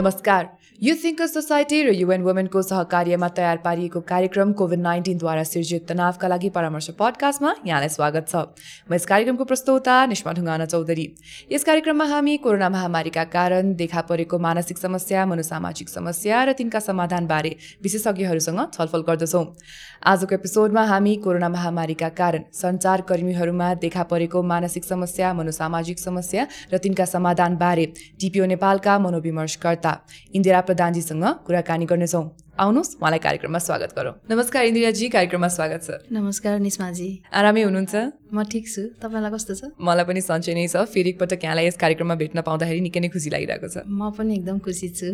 नमस्कार। Youth thinker society र UN वुमेनको सहकार्यमा तयार पारिएको कार्यक्रम कोभिड नाइन्टिनद्वारा सिर्जित तनावका लागि परामर्श पडकास्टमा यहाँलाई स्वागत छ। म यस कार्यक्रमको प्रस्तोता निष्मा ढुङ्गाना चौधरी। यस कार्यक्रममा हामी कोरोना महामारीका कारण देखा परेको मानसिक समस्या मनोसामाजिक समस्या र तिनका समाधानबारे विशेषज्ञहरूसँग छलफल गर्दछौँ। आजको एपिसोडमा हामी कोरोना महामारीका कारण सञ्चारकर्मीहरूमा देखा परेको मानसिक समस्या मनोसामाजिक समस्या र तिनका समाधानबारे टिपिओ नेपालका मनोविमर्शकर्ता इन्दिरा प्रधानजीसँग कुराकानी गर्नेछौँ आउनुहोस् उहाँलाई कार्यक्रममा स्वागत गरौँ। नमस्कार इन्दिराजी कार्यक्रममा स्वागत छ। नमस्कार निस्माजी आरामै हुनुहुन्छ? म ठिक छु। तपाईँलाई कस्तो छ? मलाई पनि सन्चै नै छ। फेरि एकपटक यहाँलाई यस कार्यक्रममा भेट्न पाउँदाखेरि निकै नै खुसी लागिरहेको छ। म पनि एकदम खुसी छु।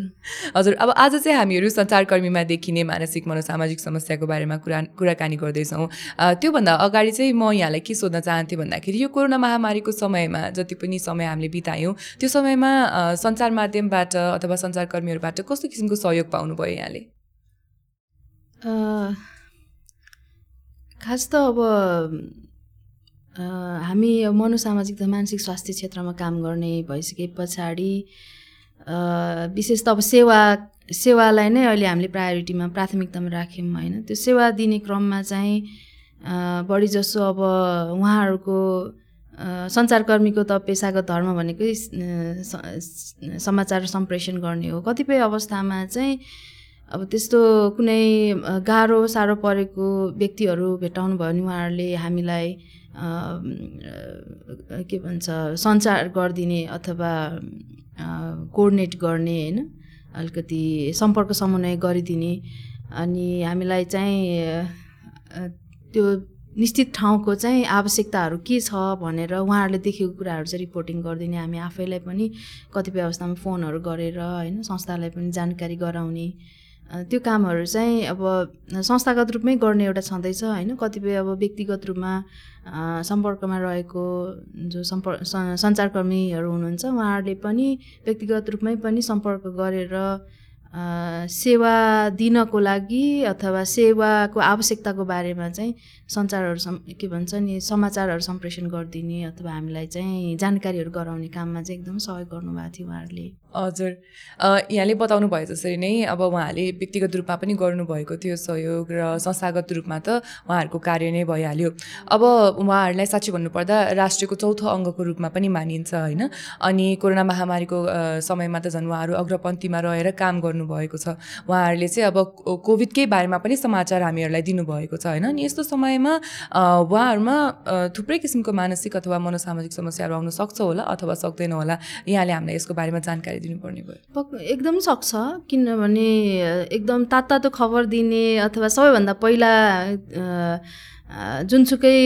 हजुर अब आज चाहिँ हामीहरू सञ्चारकर्मीमा देखिने मानसिक मनोसामाजिक समस्याको बारेमा कुरा कुराकानी गर्दैछौँ। त्योभन्दा अगाडि चाहिँ म यहाँलाई के सोध्न चाहन्थेँ भन्दाखेरि यो कोरोना महामारीको समयमा जति पनि समय हामीले बितायौँ त्यो समयमा सञ्चार माध्यमबाट अथवा सञ्चारकर्मीहरूबाट कस्तो किसिमको सहयोग पाउनुभयो यहाँले? खास त अब हामी मनोसामाजिक तथा मानसिक स्वास्थ्य क्षेत्रमा काम गर्ने भइसके पछाडि विशेष त अब सेवा सेवालाई नै अहिले हामीले प्रायोरिटीमा प्राथमिकतामा राख्यौँ होइन। त्यो सेवा दिने क्रममा चाहिँ बढी जसो अब उहाँहरूको सञ्चारकर्मीको त पेसागत धर्म भनेकै समाचार सम्प्रेषण गर्ने हो। कतिपय अवस्थामा चाहिँ अब त्यस्तो कुनै गाह्रो साह्रो परेको व्यक्तिहरू भेटाउनु भयो भने उहाँहरूले हामीलाई के भन्छ सञ्चार गरिदिने अथवा कोअर्डिनेट गर्ने होइन? अलिकति सम्पर्क समन्वय गरिदिने अनि हामीलाई चाहिँ त्यो निश्चित ठाउँको चाहिँ आवश्यकताहरू के छ भनेर उहाँहरूले देखेको कुराहरू चाहिँ रिपोर्टिङ गरिदिने हामी आफैलाई पनि कतिपय अवस्थामा फोनहरू गरेर होइन संस्थालाई पनि जानकारी गराउने त्यो कामहरू चाहिँ अब संस्थागत रूपमै गर्ने एउटा छँदैछ होइन? कतिपय अब व्यक्तिगत रूपमा सम्पर्कमा रहेको जो सम्पर्क सञ्चारकर्मीहरू हुनुहुन्छ उहाँहरूले पनि व्यक्तिगत रूपमै पनि सम्पर्क गरेर सेवा दिनको लागि अथवा सेवाको आवश्यकताको बारेमा चाहिँ सञ्चारहरू के भन्छ नि समाचारहरू सम्प्रेषण गरिदिने अथवा हामीलाई चाहिँ जानकारीहरू गराउने काममा चाहिँ एकदम सहयोग गर्नुभएको थियो उहाँहरूले। हजुर। यहाँले बताउनु भयो जसरी नै अब उहाँहरूले व्यक्तिगत रूपमा पनि गर्नुभएको थियो सहयोग र संस्थागत रूपमा त उहाँहरूको कार्य नै भइहाल्यो। अब उहाँहरूलाई साँच्चै भन्नुपर्दा राष्ट्रको चौथो अङ्गको रूपमा पनि मानिन्छ होइन। अनि कोरोना महामारीको समयमा त झन् उहाँहरू अग्रपन्थीमा रहेर काम गर्नुभएको छ। उहाँहरूले चाहिँ अब कोभिडकै बारेमा पनि समाचार हामीहरूलाई दिनुभएको छ होइन। अनि यस्तो समयमा उहाँहरूमा थुप्रै किसिमको मानसिक अथवा मनोसामाजिक समस्याहरू आउन सक्छ होला अथवा सक्दैन होला। यहाँले हामीलाई यसको बारेमा जानकारी दिनुपर्ने भयो। एकदम सक्छ किनभने एकदम तात्तातो खबर दिने अथवा सबैभन्दा पहिला जुनसुकै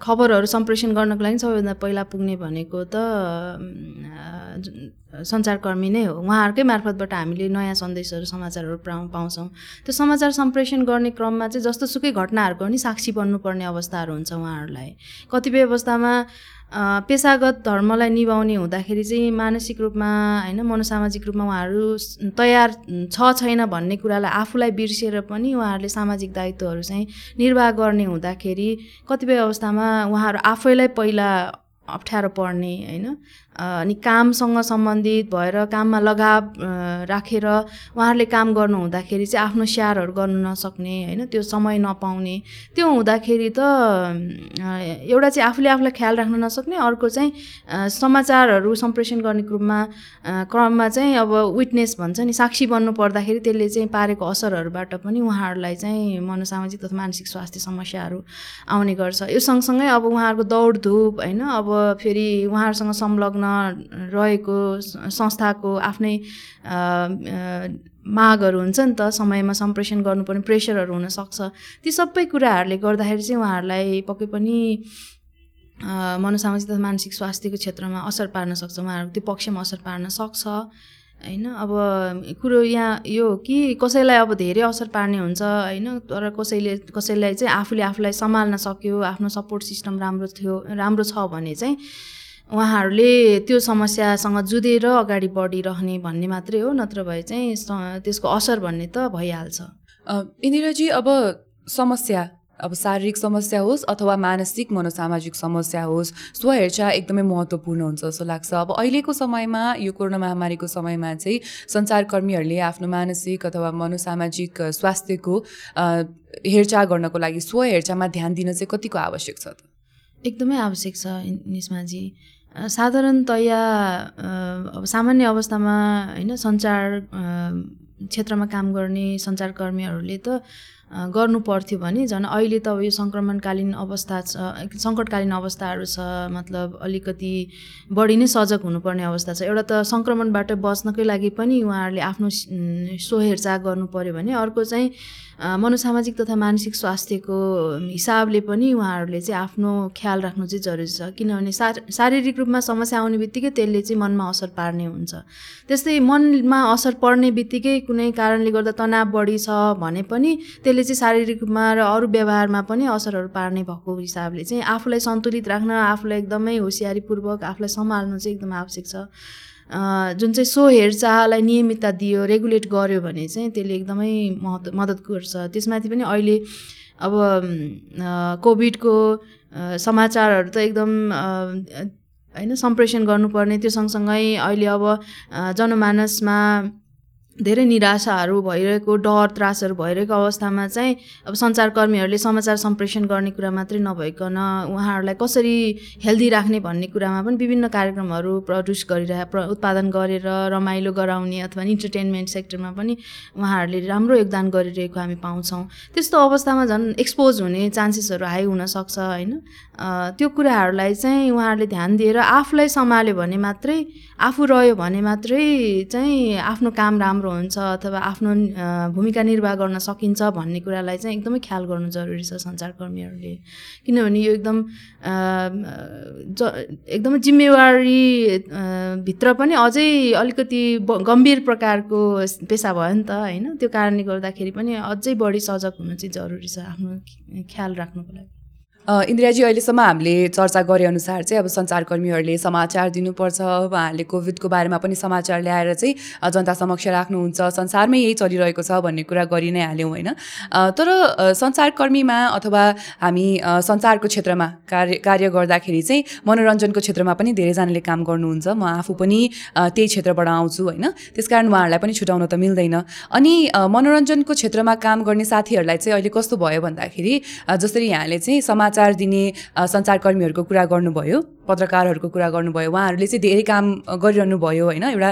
खबरहरू सम्प्रेषण गर्नको लागि सबैभन्दा पहिला पुग्ने भनेको त सञ्चारकर्मी नै हो। उहाँहरूकै मार्फतबाट हामीले नयाँ सन्देशहरू समाचारहरू पाउँ पाउँछौँ। त्यो समाचार सम्प्रेषण गर्ने क्रममा चाहिँ जस्तो सुकै घटनाहरूको पनि साक्षी बन्नुपर्ने अवस्थाहरू हुन्छ उहाँहरूलाई। कतिपय अवस्थामा पेसागत धर्मलाई निभाउने हुँदाखेरि चाहिँ मानसिक रूपमा होइन मनोसामाजिक रूपमा उहाँहरू तयार छ छैन भन्ने कुरालाई आफूलाई बिर्सिएर पनि उहाँहरूले सामाजिक दायित्वहरू चाहिँ निर्वाह गर्ने हुँदाखेरि कतिपय अवस्थामा उहाँहरू आफैलाई पहिला अप्ठ्यारो पर्ने होइन। अनि कामसँग सम्बन्धित भएर काममा लगाव राखेर उहाँहरूले काम गर्नु हुँदाखेरि चाहिँ आफ्नो स्याहारहरू गर्नु नसक्ने होइन त्यो समय नपाउने त्यो हुँदाखेरि त एउटा चाहिँ आफूले आफूलाई ख्याल राख्न नसक्ने अर्को चाहिँ समाचारहरू सम्प्रेषण गर्ने क्रममा क्रममा चाहिँ अब विटनेस भन्छ नि साक्षी बन्नु पर्दाखेरि त्यसले चाहिँ पारेको असरहरूबाट पनि उहाँहरूलाई चाहिँ मनोसामाजिक तथा मानसिक स्वास्थ्य समस्याहरू आउने गर्छ। यो सँगसँगै अब उहाँहरूको दौडधुप होइन अब फेरि उहाँहरूसँग संलग्न रहेको स- संस्थाको आफ्नै मागहरू हुन्छ नि त समयमा सम्प्रेषण गर्नुपर्ने प्रेसरहरू हुनसक्छ। ती सबै कुराहरूले गर्दाखेरि चाहिँ उहाँहरूलाई पक्कै पनि मनोसामाजिक तथा मानसिक स्वास्थ्यको क्षेत्रमा असर पार्न सक्छ उहाँहरूको त्यो पक्षमा असर पार्न सक्छ होइन? अब कुरो यहाँ यो हो कि कसैलाई अब धेरै असर पार्ने हुन्छ होइन? तर कसैले कसैलाई चाहिँ आफूले आफूलाई सम्हाल्न सक्यो आफ्नो सपोर्ट सिस्टम राम्रो थियो राम्रो छ भने चाहिँ उहाँहरूले त्यो समस्यासँग जुधेर अगाडि बढिरहने भन्ने मात्रै हो नत्र भए चाहिँ त्यसको असर भन्ने त भइहाल्छ। इन्दिराजी अब समस्या अब शारीरिक समस्या होस् अथवा मानसिक मनोसामाजिक समस्या होस् स्वहेरचाह एकदमै महत्त्वपूर्ण हुन्छ जस्तो लाग्छ। अब अहिलेको समयमा यो कोरोना महामारीको समयमा चाहिँ सञ्चारकर्मीहरूले आफ्नो मानसिक अथवा मनोसामाजिक स्वास्थ्यको हेरचाह गर्नको लागि स्वहेरचाहमा ध्यान दिन चाहिँ कतिको आवश्यक छ त? एकदमै आवश्यक छ निस्माजी। साधारणतया अब सामान्य अवस्थामा होइन सञ्चार क्षेत्रमा काम गर्ने सञ्चारकर्मीहरूले त गर्नु पर्थ्यो भने झन् अहिले त अब यो सङ्क्रमणकालीन अवस्था छ सङ्कटकालीन अवस्थाहरू छ मतलब अलिकति बढी नै सजग हुनुपर्ने अवस्था छ। एउटा त सङ्क्रमणबाट बच्नकै लागि पनि उहाँहरूले आफ्नो सो हेरचाह गर्नु पऱ्यो भने अर्को चाहिँ मनोसामाजिक तथा मानसिक स्वास्थ्यको हिसाबले पनि उहाँहरूले चाहिँ आफ्नो ख्याल राख्नु चाहिँ जरुरी छ। किनभने शार शारीरिक रूपमा समस्या आउने बित्तिकै त्यसले चाहिँ मनमा असर पार्ने हुन्छ। त्यस्तै मनमा असर पर्ने बित्तिकै कुनै कारणले गर्दा तनाव बढी छ भने पनि त्यसले चाहिँ शारीरिक रूपमा र अरू व्यवहारमा पनि असरहरू पार्ने भएको हिसाबले चाहिँ आफूलाई सन्तुलित राख्न आफूलाई एकदमै होसियारीपूर्वक आफूलाई सम्हाल्नु चाहिँ एकदम आवश्यक छ। जुन चाहिँ सो हेरचाहलाई नियमितता दियो रेगुलेट गर्यो भने चाहिँ त्यसले एकदमै महत्व मद्दत गर्छ। त्यसमाथि पनि अहिले अब कोभिडको समाचारहरू त एकदम होइन सम्प्रेषण गर्नुपर्ने। त्यो सँगसँगै अहिले अब जनमानसमा धेरै निराशाहरू भइरहेको डर त्रासहरू भइरहेको अवस्थामा चाहिँ अब सञ्चारकर्मीहरूले समाचार सम्प्रेषण गर्ने कुरा मात्रै नभइकन उहाँहरूलाई कसरी हेल्दी राख्ने भन्ने कुरामा पनि विभिन्न कार्यक्रमहरू प्रड्युस गरिरहे प्र उत्पादन गरेर रमाइलो गराउने अथवा इन्टरटेन्मेन्ट सेक्टरमा पनि उहाँहरूले राम्रो योगदान गरिरहेको हामी पाउँछौँ। त्यस्तो अवस्थामा झन् एक्सपोज हुने चान्सेसहरू हाई हुनसक्छ होइन? त्यो कुराहरूलाई चाहिँ उहाँहरूले ध्यान दिएर आफूलाई सम्हाल्यो भने मात्रै आफू रह्यो भने मात्रै चाहिँ आफ्नो काम राम्रो हुन्छ अथवा आफ्नो भूमिका निर्वाह गर्न सकिन्छ भन्ने कुरालाई चाहिँ एकदमै ख्याल गर्नु जरुरी छ सञ्चारकर्मीहरूले किनभने यो एकदम ज एकदमै जिम्मेवारी भित्र पनि अझै अलिकति गम्भीर प्रकारको पेसा भयो नि त होइन? त्यो कारणले गर्दाखेरि पनि अझै बढी सजग हुनु चाहिँ जरुरी छ आफ्नो ख्याल राख्नुको लागि। इन्दिराजी अहिलेसम्म हामीले चर्चा गरे अनुसार चाहिँ अब सञ्चारकर्मीहरूले समाचार दिनुपर्छ उहाँहरूले कोभिडको बारेमा पनि समाचार ल्याएर चाहिँ जनता समक्ष राख्नुहुन्छ। संसारमै यही चलिरहेको छ भन्ने कुरा गरि नै हाल्यौँ होइन? तर सञ्चारकर्मीमा अथवा हामी सञ्चारको क्षेत्रमा कार्य कार्य गर्दाखेरि चाहिँ मनोरञ्जनको क्षेत्रमा पनि धेरैजनाले काम गर्नुहुन्छ। म आफू पनि त्यही क्षेत्रबाट आउँछु होइन? त्यस कारण उहाँहरूलाई पनि छुट्याउन त मिल्दैन। अनि मनोरञ्जनको क्षेत्रमा काम गर्ने साथीहरूलाई चाहिँ अहिले कस्तो भयो भन्दाखेरि जसरी यहाँले चाहिँ समाचार समाचार दिने सञ्चारकर्मीहरूको कुरा गर्नुभयो। पत्रकारहरूको कुरा गर्नुभयो उहाँहरूले चाहिँ धेरै काम गरिरहनु भयो होइन? एउटा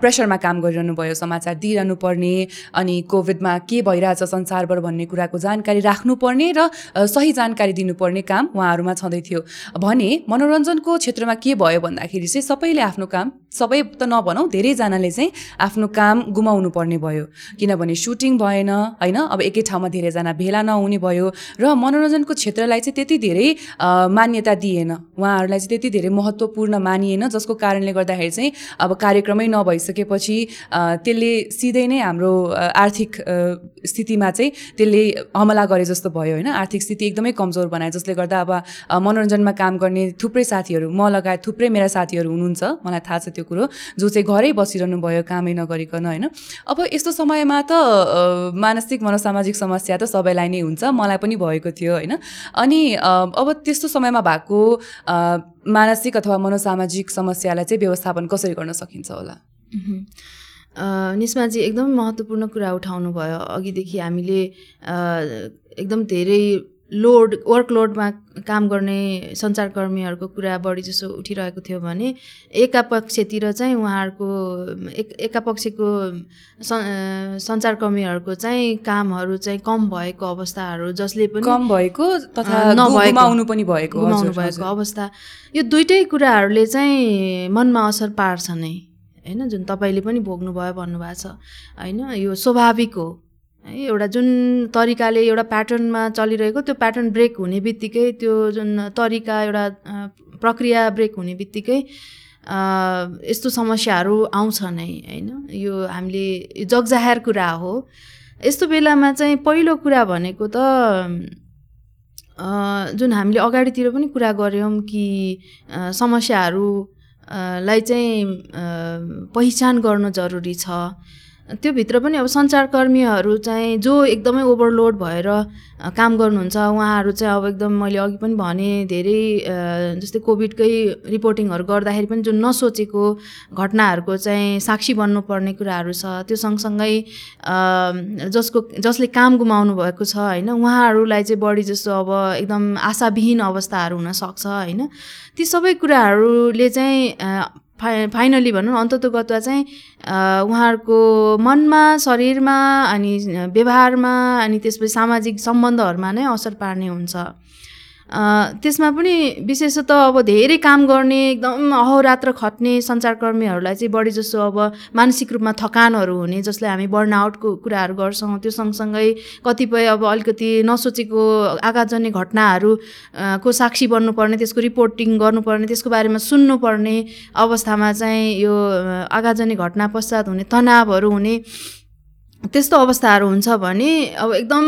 प्रेसरमा काम गरिरहनु भयो समाचार दिइरहनु पर्ने अनि कोभिडमा के भइरहेछ संसारभर भन्ने कुराको जानकारी राख्नुपर्ने र सही जानकारी दिनुपर्ने काम उहाँहरूमा छँदै थियो। भने मनोरञ्जनको क्षेत्रमा के भयो भन्दाखेरि चाहिँ सबैले आफ्नो काम सबै त नभनौँ धेरैजनाले चाहिँ आफ्नो काम गुमाउनु पर्ने भयो। किनभने सुटिङ भएन होइन? अब एकै ठाउँमा धेरैजना भेला नहुने भयो र मनोरञ्जनको क्षेत्रलाई चाहिँ त्यति धेरै मान्यता दिएन। उहाँहरूलाई चाहिँ त्यति धेरै महत्त्वपूर्ण मानिएन जसको कारणले गर्दाखेरि चाहिँ अब कार्यक्रमै नभइसकेपछि त्यसले सिधै नै हाम्रो आर्थिक स्थितिमा चाहिँ त्यसले हमला गरे जस्तो भयो होइन? आर्थिक स्थिति एकदमै कमजोर बनायो जसले गर्दा अब मनोरञ्जनमा काम गर्ने थुप्रै साथीहरू म लगायत थुप्रै मेरा साथीहरू हुनुहुन्छ। मलाई थाहा छ त्यो कुरो। जो चाहिँ घरै बसिरहनु भयो कामै नगरिकन होइन? अब यस्तो समयमा त मानसिक मनोसामाजिक समस्या त सबैलाई नै हुन्छ। मलाई पनि भएको थियो होइन? अनि अब त्यस्तो समयमा भएको मानसिक अथवा मनोसामाजिक समस्यालाई चाहिँ व्यवस्थापन कसरी गर्न सकिन्छ होला? निस्माजी एकदमै महत्त्वपूर्ण कुरा उठाउनु भयो अघिदेखि हामीले एकदम धेरै लोड वर्कलोडमा काम गर्ने सञ्चारकर्मीहरूको कुरा बढी जसो उठिरहेको थियो भने एकापक्षतिर चाहिँ उहाँहरूको एक एकापक्षको सञ्चारकर्मीहरूको चाहिँ कामहरू चाहिँ कम भएको अवस्थाहरू जसले पनि कम भएको तथा नभएको पनि भएको भएको अवस्था। यो दुइटै कुराहरूले चाहिँ मनमा असर पार्छ नै होइन? जुन तपाईँले पनि भोग्नुभयो भन्नुभएको छ होइन? यो स्वाभाविक है। एउटा जुन तरिकाले एउटा प्याटर्नमा चलिरहेको त्यो प्याटर्न ब्रेक हुने बित्तिकै त्यो जुन तरिका एउटा प्रक्रिया ब्रेक हुने बित्तिकै यस्तो समस्याहरू आउँछ नै होइन? यो हामीले जगजाहेर कुरा हो। यस्तो बेलामा चाहिँ पहिलो कुरा भनेको त जुन हामीले अगाडितिर पनि कुरा गऱ्यौँ कि समस्याहरू लाई चाहिँ पहिचान गर्नु जरुरी छ। त्योभित्र पनि अब सञ्चारकर्मीहरू चाहिँ जो एकदमै ओभरलोड भएर काम गर्नुहुन्छ उहाँहरू चाहिँ अब एकदम मैले अघि पनि भने धेरै जस्तै कोभिडकै रिपोर्टिङहरू गर्दाखेरि पनि जुन नसोचेको घटनाहरूको चाहिँ साक्षी बन्नुपर्ने कुराहरू छ त्यो सँगसँगै जसको जसले काम गुमाउनु भएको छ होइन उहाँहरूलाई चाहिँ बढी जस्तो अब एकदम आशाविहीन अवस्थाहरू हुनसक्छ होइन। ती सबै कुराहरूले चाहिँ फाइ फाइनली भनौँ अन्ततोगत्वा चाहिँ उहाँहरूको मनमा शरीरमा अनि व्यवहारमा अनि त्यसपछि सामाजिक सम्बन्धहरूमा नै असर पार्ने हुन्छ। त्यसमा पनि विशेषतः अब धेरै काम गर्ने एकदम अहोरात्र खट्ने सञ्चारकर्मीहरूलाई चाहिँ बढी जसो अब मानसिक रूपमा थकानहरू हुने जसलाई हामी बर्नआउटको कुराहरू गर्छौँ त्यो सँगसँगै कतिपय अब अलिकति नसोचेको आघातजन्य घटनाहरू को साक्षी बन्नुपर्ने त्यसको रिपोर्टिङ गर्नुपर्ने त्यसको बारेमा सुन्नुपर्ने अवस्थामा चाहिँ यो आघातजन्य घटना पश्चात हुने तनावहरू हुने। त्यस्तो अवस्थाहरू हुन्छ भने अब एकदम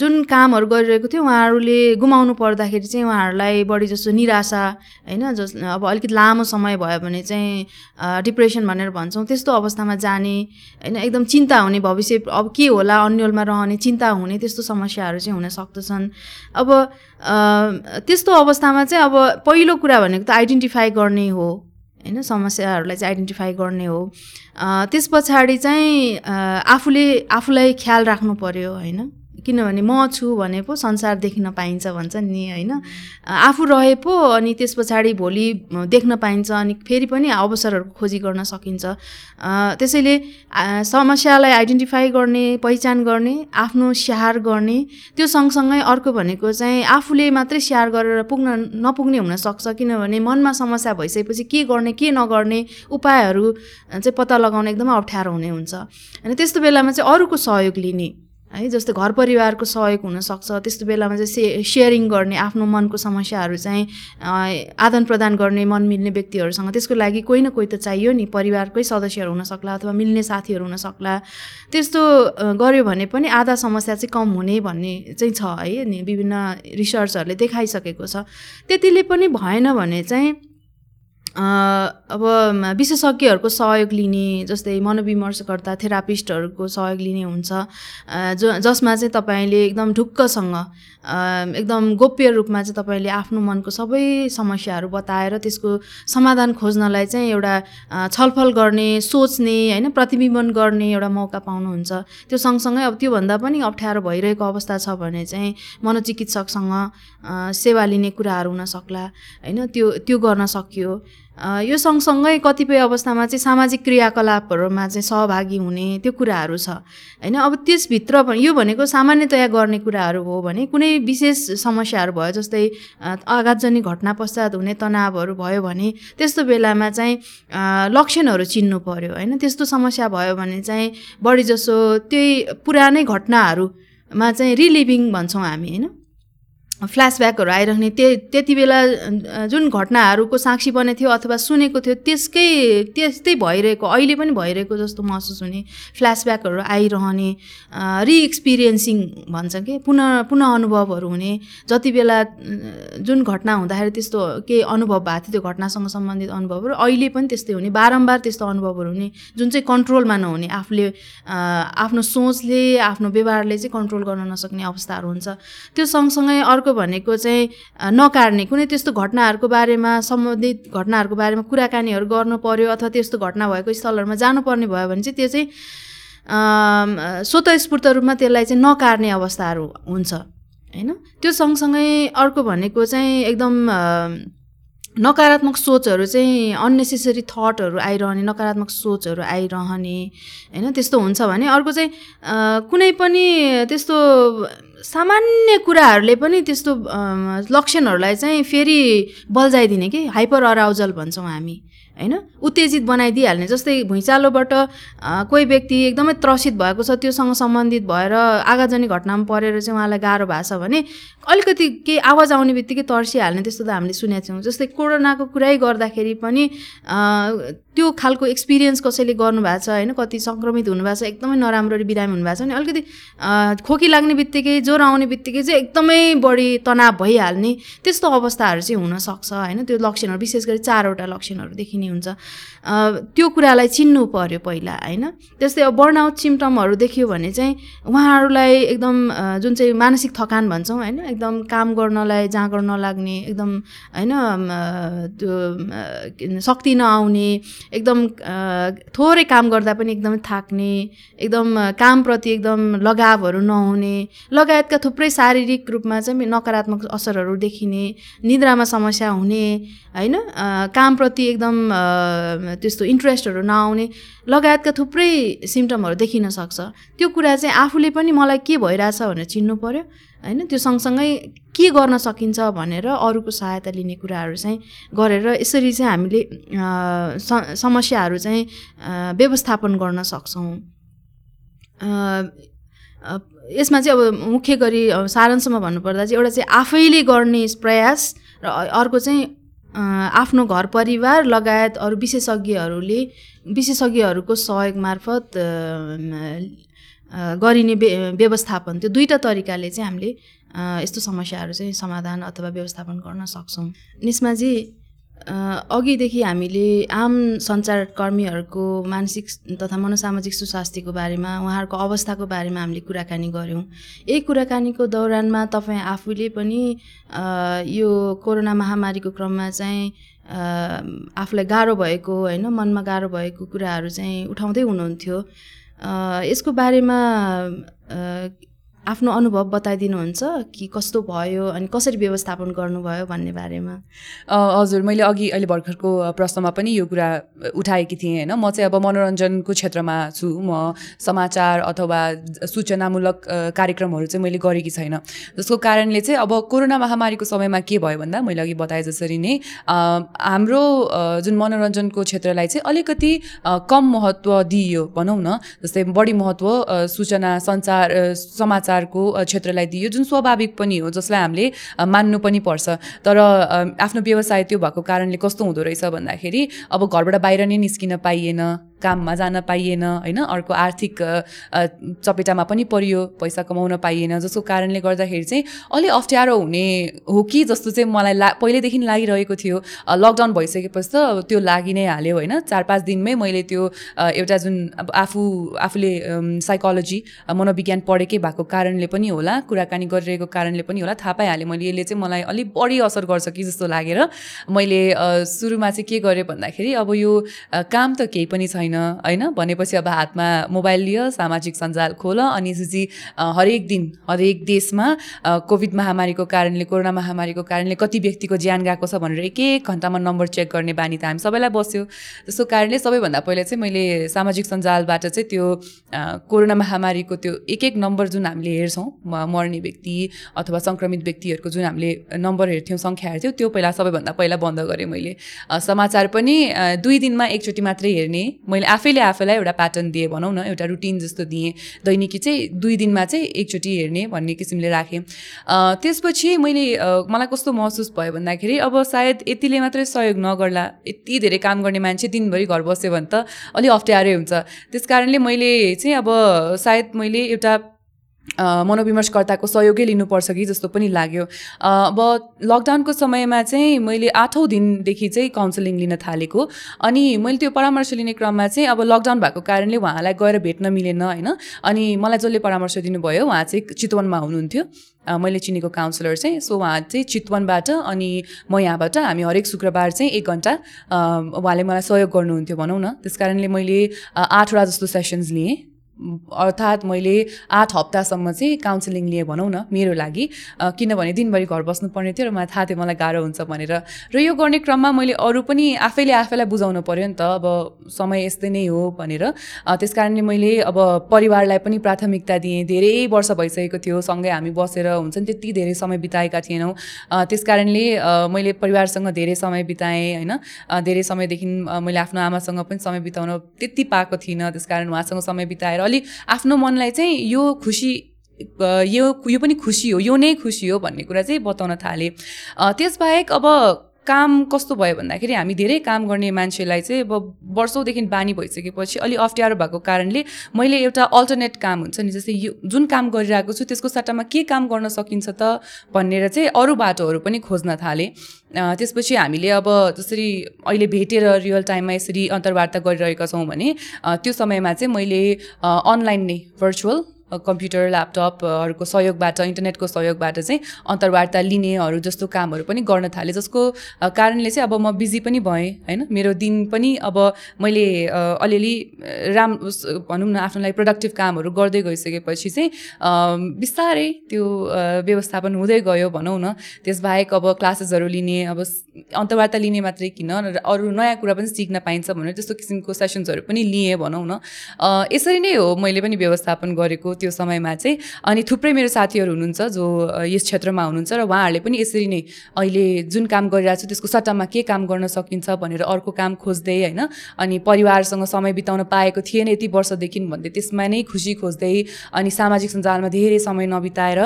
जुन कामहरू गरिरहेको थियो उहाँहरूले गुमाउनु पर्दाखेरि चाहिँ उहाँहरूलाई बढी जस्तो निराशा होइन जस अब अलिकति लामो समय भयो भने चाहिँ डिप्रेसन भनेर भन्छौँ त्यस्तो अवस्थामा जाने होइन एकदम चिन्ता हुने भविष्य अब के होला अन्यलमा रहने चिन्ता हुने त्यस्तो समस्याहरू चाहिँ हुन सक्दछन्। अब त्यस्तो अवस्थामा चाहिँ अब पहिलो कुरा भनेको त आइडेन्टिफाई गर्ने हो। होइन समस्याहरूलाई चाहिँ आइडेन्टिफाई गर्ने हो। त्यस पछाडि चाहिँ आफूले आफूलाई ख्याल राख्नु पर्यो होइन? किनभने म छु भने पो संसार देखिन पाइन्छ भन्छ नि होइन? आफू रहे पो अनि त्यस पछाडि भोलि देख्न पाइन्छ अनि फेरि पनि अवसरहरूको खोजी गर्न सकिन्छ। त्यसैले समस्यालाई आइडेन्टिफाई गर्ने पहिचान गर्ने आफ्नो स्याहार गर्ने त्यो सँगसँगै अर्को भनेको चाहिँ आफूले मात्रै स्याहार गरेर पुग्न नपुग्ने हुनसक्छ किनभने मनमा समस्या भइसकेपछि के गर्ने के नगर्ने उपायहरू चाहिँ पत्ता लगाउन एकदमै अप्ठ्यारो हुने हुन्छ। अनि त्यस्तो बेलामा चाहिँ अरूको सहयोग लिने है जस्तै घर परिवारको सहयोग हुनसक्छ त्यस्तो बेलामा चाहिँ से सेयरिङ गर्ने आफ्नो मनको समस्याहरू चाहिँ आदान प्रदान गर्ने मन मिल्ने व्यक्तिहरूसँग त्यसको लागि कोही न कोही त चाहियो नि परिवारकै सदस्यहरू हुनसक्ला अथवा मिल्ने साथीहरू हुनसक्ला। त्यस्तो गऱ्यो भने पनि आधा समस्या चाहिँ कम हुने भन्ने चाहिँ छ है अनि विभिन्न रिसर्चहरूले देखाइसकेको छ। त्यतिले पनि भएन भने चाहिँ अब विशेषज्ञहरूको सहयोग लिने जस्तै मनोविमर्शकर्ता थेरापिस्टहरूको सहयोग लिने हुन्छ। जो जसमा चाहिँ तपाईँले एकदम ढुक्कसँग एकदम गोप्य रूपमा चाहिँ तपाईँले आफ्नो मनको सबै समस्याहरू बताएर त्यसको समाधान खोज्नलाई चाहिँ एउटा छलफल गर्ने सोच्ने होइन प्रतिबिम्बन गर्ने एउटा मौका पाउनुहुन्छ। त्यो सँगसँगै अब त्योभन्दा पनि अप्ठ्यारो भइरहेको अवस्था छ भने चाहिँ मनोचिकित्सकसँग सेवा लिने कुराहरू हुन सक्ला होइन त्यो त्यो गर्न सकियो। यो सँगसँगै कतिपय अवस्थामा चाहिँ सामाजिक क्रियाकलापहरूमा चाहिँ सहभागी हुने त्यो कुराहरू छ। होइन अब त्यसभित्र यो भनेको सामान्यतया गर्ने कुराहरू हो भने कुनै विशेष समस्याहरू भयो जस्तै अ, आघातजन्य घटना पश्चात हुने तनावहरू भयो भने त्यस्तो बेलामा चाहिँ लक्षणहरू चिन्नु पर्यो। होइन त्यस्तो समस्या भयो भने चाहिँ बढी जसो त्यही पुरानै घटनाहरूमा चाहिँ रिलिभिङ भन्छौँ हामी। होइन? फ्ल्यासब्याकहरू आइरहने त्य त्यति बेला जुन घटनाहरूको साक्षी बनेको थियो अथवा सुनेको थियो त्यसकै त्यस्तै भइरहेको अहिले पनि भइरहेको जस्तो महसुस हुने फ्ल्यासब्याकहरू आइरहने रिएक्सपिरियन्सिङ भन्छ कि पुनः पुनः अनुभवहरू हुने जति बेला जुन घटना हुँदाखेरि त्यस्तो केही अनुभव भएको थियो त्यो घटनासँग सम्बन्धित अनुभवहरू अहिले पनि त्यस्तै हुने बारम्बार त्यस्तो अनुभवहरू हुने जुन चाहिँ कन्ट्रोलमा नहुने आफूले आफ्नो सोचले आफ्नो व्यवहारले चाहिँ कन्ट्रोल गर्न नसक्ने अवस्थाहरू हुन्छ। त्यो सँगसँगै अर्को भनेको चाहिँ नकार्ने। कुनै त्यस्तो घटनाहरूको बारेमा सम्बन्धित घटनाहरूको बारेमा कुराकानीहरू गर्नु पर्यो अथवा त्यस्तो घटना भएको स्थलहरूमा जानुपर्ने भयो भने चाहिँ त्यो चाहिँ स्वतस्फूर्त रूपमा त्यसलाई चाहिँ नकार्ने अवस्थाहरू हुन्छ। होइन? त्यो सँगसँगै अर्को भनेको चाहिँ एकदम नकारात्मक सोचहरू चाहिँ अन्नेसेसरी थटहरू आइरहने नकारात्मक सोचहरू आइरहने। होइन? त्यस्तो हुन्छ भने अर्को चाहिँ कुनै पनि त्यस्तो सामान्य कुराहरूले पनि त्यस्तो लक्षणहरूलाई चाहिँ फेरि बल्झाइदिने कि? हाइपर अराउजल भन्छौँ हामी। होइन? उत्तेजित बनाइदिइहाल्ने जस्तै भुइँचालोबाट कोही व्यक्ति एकदमै त्रसित भएको छ त्योसँग सम्बन्धित भएर आगाजनी घटनामा परेर चाहिँ उहाँलाई गाह्रो भएको छ भने अलिकति केही आवाज आउने बित्तिकै तर्सिहाल्ने त्यस्तो त हामीले सुनेका छौँ जस्तै कोरोनाको कुरै गर्दाखेरि पनि त्यो खालको एक्सपिरियन्स कसैले गर्नुभएको छ होइन? कति सङ्क्रमित हुनुभएको छ एकदमै नराम्ररी बिरामी हुनुभएको छ भने अलिकति खोकी लाग्ने बित्तिकै ज्वरो आउने बित्तिकै चाहिँ एकदमै बढी तनाव भइहाल्ने त्यस्तो अवस्थाहरू चाहिँ हुनसक्छ होइन? त्यो लक्षणहरू विशेष गरी चारवटा लक्षणहरू देखिने हुन्छ। त्यो कुरालाई चिन्नु पर्यो पहिला होइन? त्यस्तै अब बर्नआउट सिम्टमहरू देखियो भने चाहिँ उहाँहरूलाई एकदम जुन चाहिँ मानसिक थकान भन्छौँ होइन? एकदम काम गर्नलाई जाँगर नलाग्ने एकदम होइन? त्यो शक्ति नआउने एकदम थोरै काम गर्दा पनि एकदमै थाक्ने एकदम कामप्रति एकदम लगावहरू नहुने लगायतका थुप्रै शारीरिक रूपमा चाहिँ नकारात्मक असरहरू देखिने निद्रामा समस्या हुने होइन? कामप्रति एकदम त्यस्तो इन्ट्रेस्टहरू नआउने लगायतका थुप्रै सिम्टमहरू देखिन सक्छ। त्यो कुरा चाहिँ आफूले पनि मलाई के भइरहेछ भनेर चिन्नु पऱ्यो होइन त्यो सँगसँगै के गर्न सकिन्छ भनेर अरूको सहायता लिने कुराहरू चाहिँ गरेर यसरी चाहिँ हामीले समस्याहरू चाहिँ व्यवस्थापन गर्न सक्छौँ। यसमा चाहिँ अब मुख्य गरी सारांशमा भन्नुपर्दा चाहिँ एउटा चाहिँ आफैले गर्ने प्रयास र अर्को चाहिँ आफ्नो घर परिवार लगायत अरू विशेषज्ञहरूले विशेषज्ञहरूको सहयोग मार्फत गरिने व्य- व्यवस्थापन। त्यो दुईवटा तरिकाले चाहिँ हामीले यस्तो समस्याहरू चाहिँ समाधान अथवा व्यवस्थापन गर्न सक्छौँ। निस्माजी अघिदेखि हामीले आम सञ्चारकर्मीहरूको मानसिक तथा मनोसामाजिक सुस्वास्थ्यको बारेमा उहाँहरूको अवस्थाको बारेमा हामीले कुराकानी गऱ्यौँ। यही कुराकानीको दौरानमा तपाईँ आफूले पनि यो कोरोना महामारीको क्रममा चाहिँ आफूलाई गाह्रो भएको होइन मनमा गाह्रो भएको कुराहरू चाहिँ उठाउँदै हुनुहुन्थ्यो। यसको बारेमा आफ्नो अनुभव बताइदिनुहुन्छ कि कस्तो भयो अनि कसरी व्यवस्थापन गर्नुभयो भन्ने बारेमा? हजुर मैले अघि अहिले भर्खरको प्रश्नमा पनि यो कुरा उठाएकी थिएँ होइन। म चाहिँ अब मनोरञ्जनको क्षेत्रमा छु। म समाचार अथवा सूचनामूलक कार्यक्रमहरू चाहिँ मैले गरेकी छैन। जसको कारणले चाहिँ अब कोरोना महामारीको समयमा के भयो भन्दा मैले अघि बताए जसरी नै हाम्रो जुन मनोरञ्जनको क्षेत्रलाई चाहिँ अलिकति कम महत्त्व दिइयो भनौँ न। जस्तै बढी महत्त्व सूचना सञ्चार अ, समाचारको अ, क्षेत्रलाई दिइयो जुन स्वाभाविक पनि हो जसलाई हामीले मान्नु पनि पर्छ। तर आफ्नो व्यवसाय त्यो भएको कारणले कस्तो हुँदो रहेछ भन्दाखेरि अब घरबाट बाहिर नै निस्किन पाइएन। काममा जान पाइएन होइन? अर्को आर्थिक चपेटामा पनि परियो पैसा कमाउन पाइएन जसको कारणले गर्दाखेरि चाहिँ अलि अप्ठ्यारो हुने हो कि जस्तो चाहिँ मलाई ला पहिल्यैदेखि लागिरहेको थियो। लकडाउन भइसकेपछि त त्यो लागि नै हाल्यो होइन? चार पाँच दिनमै मैले त्यो एउटा जुन अब आफू आफूले साइकोलोजी मनोविज्ञान पढेकै भएको कारणले पनि होला कुराकानी गरिरहेको कारणले पनि होला थाहा पाइहालेँ मैले। यसले चाहिँ मलाई अलिक बढी असर गर्छ कि जस्तो लागेर मैले सुरुमा चाहिँ के गरेँ भन्दाखेरि अब यो काम त केही पनि छैन। होइन? भनेपछि अब हातमा मोबाइल लियो सामाजिक सञ्जाल खोल अनि अ, हरेक दिन हरेक देशमा कोभिड महामारीको कारणले कोरोना महामारीको कारणले कति व्यक्तिको ज्यान गएको छ भनेर एक एक घन्टामा नम्बर चेक गर्ने बानी त हामी सबैलाई बस्यो। त्यसको कारणले सबैभन्दा पहिला चाहिँ मैले सामाजिक सञ्जालबाट चाहिँ त्यो कोरोना महामारीको त्यो एक एक नम्बर जुन हामीले हेर्छौँ मर्ने व्यक्ति अथवा सङ्क्रमित व्यक्तिहरूको जुन हामीले नम्बर हेर्थ्यौँ सङ्ख्या हेर्थ्यौँ त्यो पहिला सबैभन्दा पहिला बन्द गरेँ मैले। समाचार पनि दुई दिनमा एकचोटि मात्रै हेर्ने मैले आफैले आफैलाई एउटा प्याटर्न दिएँ भनौँ न एउटा रुटिन जस्तो दिएँ। दैनिकी चाहिँ दुई दिनमा चाहिँ एकचोटि हेर्ने भन्ने किसिमले राखेँ। त्यसपछि मैले मलाई कस्तो महसुस भयो भन्दाखेरि अब सायद यतिले मात्रै सहयोग नगर्ला यति धेरै काम गर्ने मान्छे दिनभरि घर बस्यो भने त अलि अप्ठ्यारै हुन्छ। त्यस कारणले मैले चाहिँ अब सायद मैले एउटा मनोविमर्शकर्ताको सहयोगै लिनुपर्छ कि जस्तो पनि लाग्यो। अब लकडाउनको समयमा चाहिँ मैले आठौँ दिनदेखि चाहिँ काउन्सिलिङ लिन थालेको अनि मैले त्यो परामर्श लिने क्रममा चाहिँ अब लकडाउन भएको कारणले उहाँलाई गएर भेट्न मिलेन होइन? अनि मलाई जसले परामर्श दिनुभयो उहाँ चाहिँ चितवनमा हुनुहुन्थ्यो। मैले चिनेको काउन्सिलर चाहिँ सो उहाँ चाहिँ चितवनबाट अनि म यहाँबाट हामी हरेक शुक्रबार चाहिँ एक घन्टा उहाँले मलाई सहयोग गर्नुहुन्थ्यो भनौँ न। त्यस कारणले मैले आठवटा जस्तो सेसन्स लिएँ। अर्थात् मैले आठ हप्तासम्म चाहिँ काउन्सिलिङ लिएँ भनौँ न मेरो लागि। किनभने दिनभरि घर बस्नुपर्ने थियो र मलाई थाहा थियो मलाई गाह्रो हुन्छ भनेर। र यो गर्ने क्रममा मैले अरू पनि आफैले आफैलाई बुझाउनु पऱ्यो नि त अब समय यस्तै नै हो भनेर। अ, त्यस कारणले मैले अब परिवारलाई पनि प्राथमिकता दिएँ। धेरै वर्ष भइसकेको थियो सँगै हामी बसेर हुन्छ नि त्यति धेरै समय बिताएका थिएनौँ। त्यस कारणले मैले परिवारसँग धेरै समय बिताएँ होइन। धेरै समयदेखि मैले आफ्नो आमासँग पनि समय बिताउन त्यति पाएको थिइनँ। त्यस कारण उहाँसँग समय बिताएर अलिक आफ्नो मनलाई चाहिँ यो खुसी यो यो पनि खुसी हो यो नै खुसी हो भन्ने कुरा चाहिँ बताउन थालेँ। त्यसबाहेक अब काम कस्तो भयो भन्दाखेरि हामी धेरै काम गर्ने मान्छेलाई चाहिँ अब वर्षौँदेखि बानी भइसकेपछि अलि अप्ठ्यारो भएको कारणले मैले एउटा अल्टरनेट काम हुन्छ नि जस्तै यो जुन काम गरिरहेको छु त्यसको सट्टामा के काम गर्न सकिन्छ त भनेर चाहिँ अरू बाटोहरू पनि खोज्न थालेँ। त्यसपछि हामीले अब जसरी अहिले भेटेर रियल टाइममा यसरी अन्तर्वार्ता गरिरहेका छौँ भने त्यो समयमा चाहिँ मैले अनलाइन नै भर्चुअल कम्प्युटर ल्यापटपहरूको सहयोगबाट इन्टरनेटको सहयोगबाट चाहिँ अन्तर्वार्ता लिनेहरू जस्तो कामहरू पनि गर्न थालेँ जसको कारणले चाहिँ अब म बिजी पनि भएँ होइन? मेरो दिन पनि अब मैले अलिअलि राम भनौँ न आफ्नो लागि प्रोडक्टिभ कामहरू गर्दै गइसकेपछि चाहिँ बिस्तारै त्यो व्यवस्थापन हुँदै गयो भनौँ न। त्यसबाहेक अब क्लासेसहरू लिने अब अन्तर्वार्ता लिने मात्रै किन? अरू नयाँ कुरा पनि सिक्न पाइन्छ भनेर त्यस्तो किसिमको सेसन्सहरू पनि लिएँ भनौँ न। यसरी नै हो मैले पनि व्यवस्थापन गरेको। त्यो समयमा चाहिँ अनि थुप्रै मेरो साथीहरू हुनुहुन्छ जो यस क्षेत्रमा हुनुहुन्छ र उहाँहरूले पनि यसरी नै अहिले जुन काम गरिरहेको छु त्यसको सट्टामा के काम गर्न सकिन्छ भनेर अर्को काम खोज्दै होइन अनि परिवारसँग समय बिताउन पाएको थिएन यति वर्षदेखि भन्दै त्यसमा नै खुसी खोज्दै अनि सामाजिक सञ्जालमा धेरै समय नबिताएर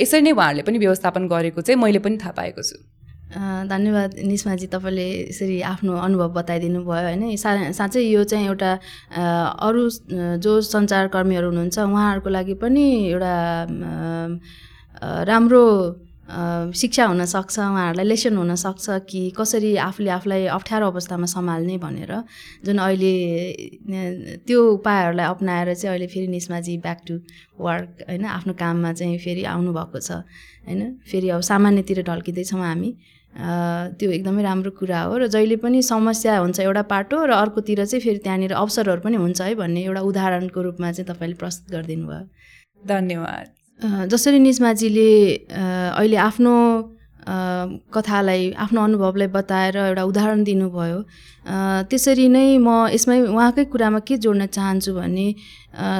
यसरी नै उहाँहरूले पनि व्यवस्थापन गरेको चाहिँ मैले पनि थाहा पाएको छु। धन्यवाद निस्माजी तपाईँले यसरी आफ्नो अनुभव बताइदिनु भयो होइन? सा साँच्चै यो चाहिँ एउटा अरू जो सञ्चारकर्मीहरू हुनुहुन्छ उहाँहरूको लागि पनि एउटा राम्रो शिक्षा हुनसक्छ उहाँहरूलाई लेसन हुनसक्छ कि कसरी आफूले आफूलाई अप्ठ्यारो अवस्थामा सम्हाल्ने भनेर। जुन अहिले त्यो उपायहरूलाई अप्नाएर चाहिँ अहिले फेरि निस्माजी ब्याक टु वर्क होइन? आफ्नो काममा चाहिँ फेरि आउनुभएको छ होइन? फेरि अब सामान्यतिर ढल्किँदैछौँ हामी। त्यो एकदमै राम्रो कुरा हो र जहिले पनि समस्या हुन्छ एउटा पाटो र अर्कोतिर चाहिँ फेरि त्यहाँनिर अवसरहरू पनि हुन्छ है भन्ने एउटा उदाहरणको रूपमा चाहिँ तपाईँले प्रस्तुत गरिदिनु भयो। धन्यवाद। जसरी निजमाजीले अहिले आफ्नो कथालाई आफ्नो अनुभवलाई बताएर एउटा उदाहरण दिनुभयो त्यसरी नै म यसमै उहाँकै कुरामा के जोड्न चाहन्छु भने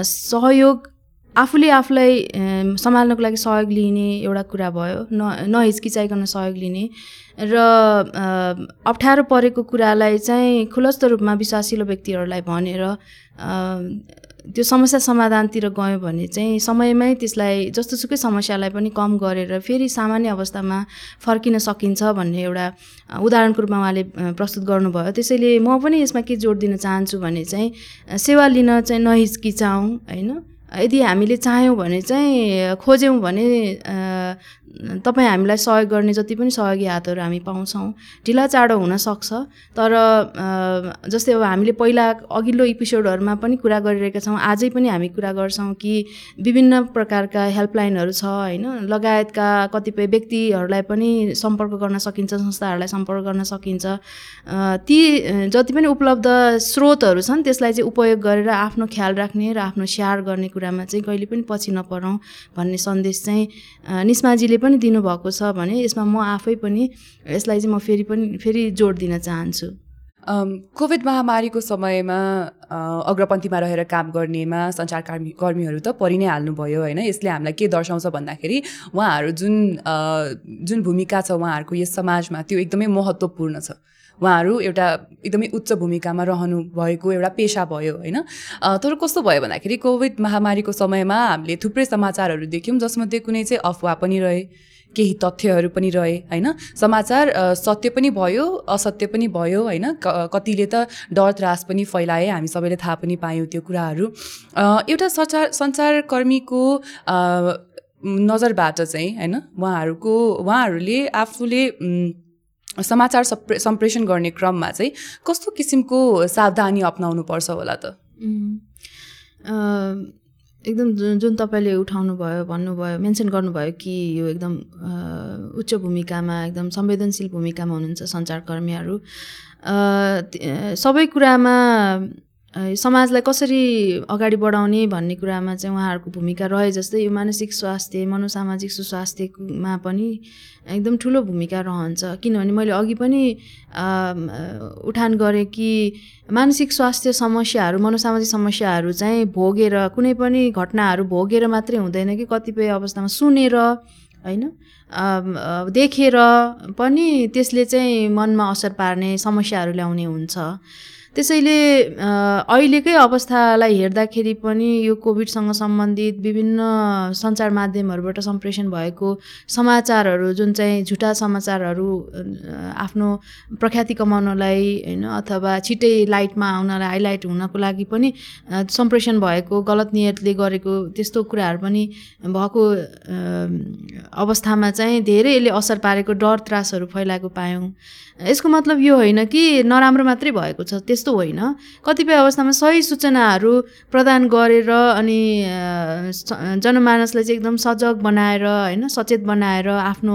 सहयोग आफूले आफूलाई सम्हाल्नको लागि सहयोग लिने एउटा कुरा भयो न नहिचकिचाइकन सहयोग लिने र अप्ठ्यारो परेको कुरालाई चाहिँ खुलस्त रूपमा विश्वासिलो व्यक्तिहरूलाई भनेर त्यो समस्या समाधानतिर गयो भने चाहिँ समयमै त्यसलाई जस्तोसुकै समस्यालाई पनि कम गरेर फेरि सामान्य अवस्थामा फर्किन सकिन्छ भन्ने एउटा उदाहरणको रूपमा उहाँले प्रस्तुत गर्नुभयो। त्यसैले म पनि यसमा के जोड दिन चाहन्छु भने चाहिँ सेवा लिन चाहिँ नहिचकिचाउँ होइन? यदि हामीले चाह्यौँ भने चाहिँ खोज्यौँ भने तपाईँ हामीलाई सहयोग गर्ने जति पनि सहयोगी हातहरू हामी पाउँछौँ। ढिला चाँडो हुनसक्छ तर जस्तै अब हामीले पहिला अघिल्लो एपिसोडहरूमा पनि कुरा गरिरहेका छौँ। आजै पनि हामी कुरा गर्छौँ कि विभिन्न प्रकारका हेल्पलाइनहरू छ होइन? लगायतका कतिपय व्यक्तिहरूलाई पनि सम्पर्क गर्न सकिन्छ संस्थाहरूलाई सम्पर्क गर्न सकिन्छ। ती जति पनि उपलब्ध स्रोतहरू छन् त्यसलाई चाहिँ उपयोग गरेर आफ्नो ख्याल राख्ने र आफ्नो स्याहार गर्ने कुरामा चाहिँ कहिले पनि पछि नपरौँ भन्ने सन्देश चाहिँ निस्माजीले पनि दिनुभएको छ भने यसमा म आफै पनि यसलाई चाहिँ म फेरि पनि फेरि जोड दिन चाहन्छु। कोभिड महामारीको समयमा अग्रपन्थीमा रहेर काम गर्नेमा सञ्चारकर्मी कर्मीहरू त परि नै हाल्नुभयो होइन। यसले हामीलाई के दर्शाउँछ भन्दाखेरि उहाँहरू जुन जुन भूमिका छ उहाँहरूको यस समाजमा त्यो एकदमै महत्त्वपूर्ण छ। उहाँहरू एउटा एकदमै उच्च भूमिकामा रहनु भएको एउटा पेसा भयो होइन? तर कस्तो भयो भन्दाखेरि कोभिड महामारीको समयमा हामीले थुप्रै समाचारहरू देख्यौँ जसमध्ये कुनै चाहिँ अफवाह पनि रहे केही तथ्यहरू पनि रहे होइन? समाचार सत्य पनि भयो असत्य पनि भयो होइन? कतिले त डर त्रास पनि फैलाए हामी सबैले थाहा पनि पायौँ त्यो कुराहरू। एउटा सञ्चार सञ्चारकर्मीको नजरबाट चाहिँ होइन? उहाँहरूको उहाँहरूले आफूले समाचार सम्प्रे सम्प्रेषण गर्ने क्रममा चाहिँ कस्तो किसिमको सावधानी अप्नाउनुपर्छ होला त? एकदम जुन जुन तपाईँले उठाउनु भयो भन्नुभयो मेन्सन गर्नुभयो कि यो एकदम उच्च भूमिकामा एकदम संवेदनशील भूमिकामा हुनुहुन्छ सञ्चारकर्मीहरू सबै कुरामा समाजलाई कसरी अगाडि बढाउने भन्ने कुरामा चाहिँ उहाँहरूको भूमिका रहे जस्तै यो मानसिक स्वास्थ्य मनोसामाजिक सुस्वास्थ्यमा पनि एकदम ठुलो भूमिका रहन्छ। किनभने मैले अघि पनि उठान गरेँ कि मानसिक स्वास्थ्य समस्याहरू मनोसामाजिक समस्याहरू चाहिँ भोगेर कुनै पनि घटनाहरू भोगेर मात्रै हुँदैन कि कतिपय अवस्थामा सुनेर होइन? देखेर पनि त्यसले चाहिँ मनमा असर पार्ने समस्याहरू ल्याउने हुन्छ। त्यसैले अहिलेकै अवस्थालाई हेर्दाखेरि पनि यो कोभिडसँग सम्बन्धित विभिन्न सञ्चार माध्यमहरूबाट सम्प्रेषण भएको समाचारहरू जुन चाहिँ झुटा समाचारहरू आफ्नो प्रख्याति कमाउनलाई होइन अथवा छिटै लाइटमा आउनलाई हाइलाइट हुनको लागि पनि सम्प्रेषण भएको गलत नियतले गरेको त्यस्तो कुराहरू पनि भएको अवस्थामा चाहिँ धेरै यसले असर पारेको डर त्रासहरू फैलाएको पायौँ। यसको मतलब यो होइन कि नराम्रो मात्रै भएको छ त्यस्तो होइन। कतिपय अवस्थामा सही सूचनाहरू प्रदान गरेर अनि जनमानसलाई चाहिँ एकदम सजग बनाएर होइन सचेत बनाएर आफ्नो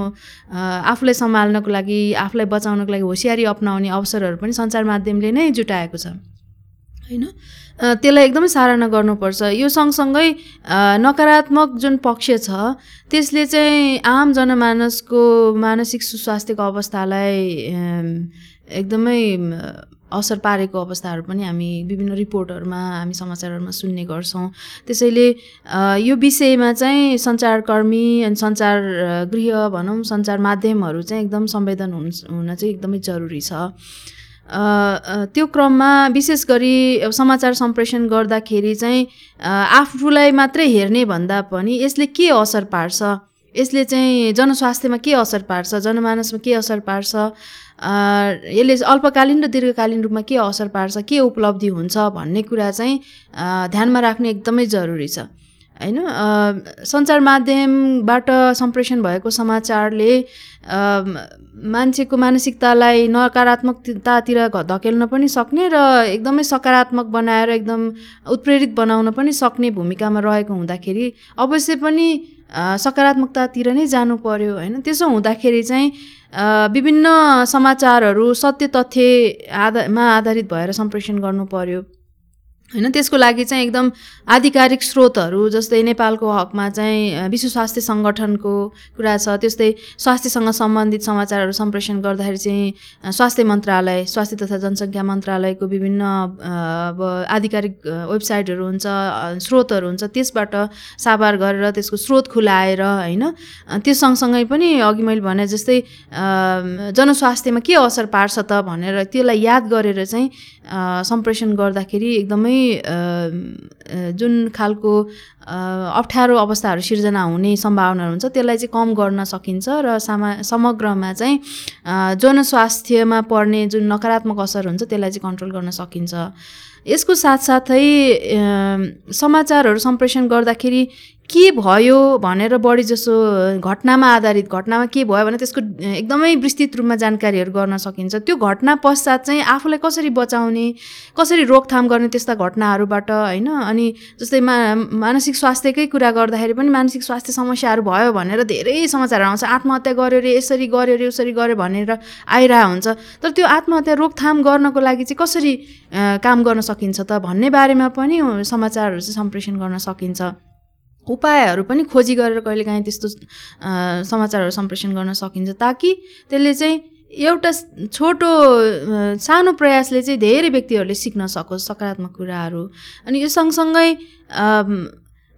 आफूलाई सम्हाल्नको लागि आफूलाई बचाउनको लागि होसियारी अप्नाउने अवसरहरू पनि सञ्चार माध्यमले नै जुटाएको छ। होइन? त्यसलाई एकदमै सराहना गर्नुपर्छ। यो सँगसँगै नकारात्मक जुन पक्ष छ त्यसले चाहिँ आम जनमानसको मानसिक सुस्वास्थ्यको अवस्थालाई एकदमै असर पारेको अवस्थाहरू पनि हामी विभिन्न रिपोर्टहरूमा हामी समाचारहरूमा सुन्ने गर्छौँ। त्यसैले यो विषयमा चाहिँ सञ्चारकर्मी अनि सञ्चार गृह भनौँ सञ्चार माध्यमहरू चाहिँ एकदम संवेदन हुन हुन चाहिँ एकदमै जरुरी छ। त्यो क्रममा विशेष गरी समाचार सम्प्रेषण गर्दाखेरि चाहिँ आफूलाई मात्रै हेर्ने भन्दा पनि यसले के असर पार्छ? यसले चाहिँ जनस्वास्थ्यमा के असर पार्छ? जनमानसमा के असर पार्छ? यसले अल्पकालीन र दीर्घकालीन रूपमा के असर पार्छ? के उपलब्धि हुन्छ भन्ने कुरा चाहिँ ध्यानमा राख्ने एकदमै जरुरी छ। होइन सञ्चार माध्यमबाट सम्प्रेषण भएको समाचारले मान्छेको मानसिकतालाई नकारात्मकतातिर धकेल्न पनि सक्ने र एकदमै सकारात्मक बनाएर एकदम उत्प्रेरित बनाउन पनि सक्ने भूमिकामा रहेको हुँदाखेरि अवश्य पनि सकारात्मकतातिर नै जानु पर्यो होइन। त्यसो हुँदाखेरि चाहिँ विभिन्न समाचारहरू सत्य तथ्य आधा मा आधारित भएर सम्प्रेषण गर्नु पर्यो। होइन त्यसको लागि चाहिँ एकदम आधिकारिक स्रोतहरू जस्तै नेपालको हकमा चाहिँ विश्व स्वास्थ्य सङ्गठनको कुरा छ त्यस्तै स्वास्थ्यसँग सम्बन्धित समाचारहरू सम्प्रेषण गर्दाखेरि चाहिँ स्वास्थ्य मन्त्रालय स्वास्थ्य तथा जनसङ्ख्या मन्त्रालयको विभिन्न अब आधिकारिक वेबसाइटहरू हुन्छ स्रोतहरू हुन्छ त्यसबाट साभार गरेर त्यसको स्रोत खुलाएर होइन त्यो सँगसँगै पनि अघि मैले भने जस्तै जनस्वास्थ्यमा के असर पार्छ त भनेर त्यसलाई याद गरेर चाहिँ सम्प्रेषण गर्दाखेरि एकदमै अ, जुन खालको अप्ठ्यारो अवस्थाहरू सिर्जना हुने सम्भावनाहरू हुन्छ त्यसलाई चाहिँ कम गर्न सकिन्छ र सामा समग्रमा चाहिँ जनस्वास्थ्यमा पर्ने जुन नकारात्मक असर हुन्छ त्यसलाई चाहिँ कन्ट्रोल गर्न सकिन्छ। यसको साथसाथै समाचारहरू सम्प्रेषण गर्दाखेरि के भयो भनेर बढी जसो घटनामा आधारित घटनामा के भयो भने त्यसको एकदमै विस्तृत रूपमा जानकारीहरू गर्न सकिन्छ। त्यो घटना पश्चात चाहिँ आफूलाई कसरी बचाउने कसरी रोकथाम गर्ने त्यस्ता घटनाहरूबाट होइन? अनि जस्तै मा मानसिक स्वास्थ्यकै कुरा गर्दाखेरि पनि मानसिक स्वास्थ्य समस्याहरू भयो भनेर धेरै समाचारहरू आउँछ। आत्महत्या गर्यो रे यसरी गर्यो रे उसरी गर्यो भनेर आइरहेको हुन्छ। तर त्यो आत्महत्या रोकथाम गर्नको लागि चाहिँ कसरी काम गर्न सकिन्छ त भन्ने बारेमा पनि समाचारहरू चाहिँ सम्प्रेषण गर्न सकिन्छ। उपायहरू पनि खोजी गरेर कहिलेकाहीँ त्यस्तो समाचारहरू सम्प्रेषण गर्न सकिन्छ ताकि त्यसले चाहिँ एउटा छोटो सानो प्रयासले चाहिँ धेरै व्यक्तिहरूले सिक्न सकोस् सकारात्मक कुराहरू। अनि यो सँगसँगै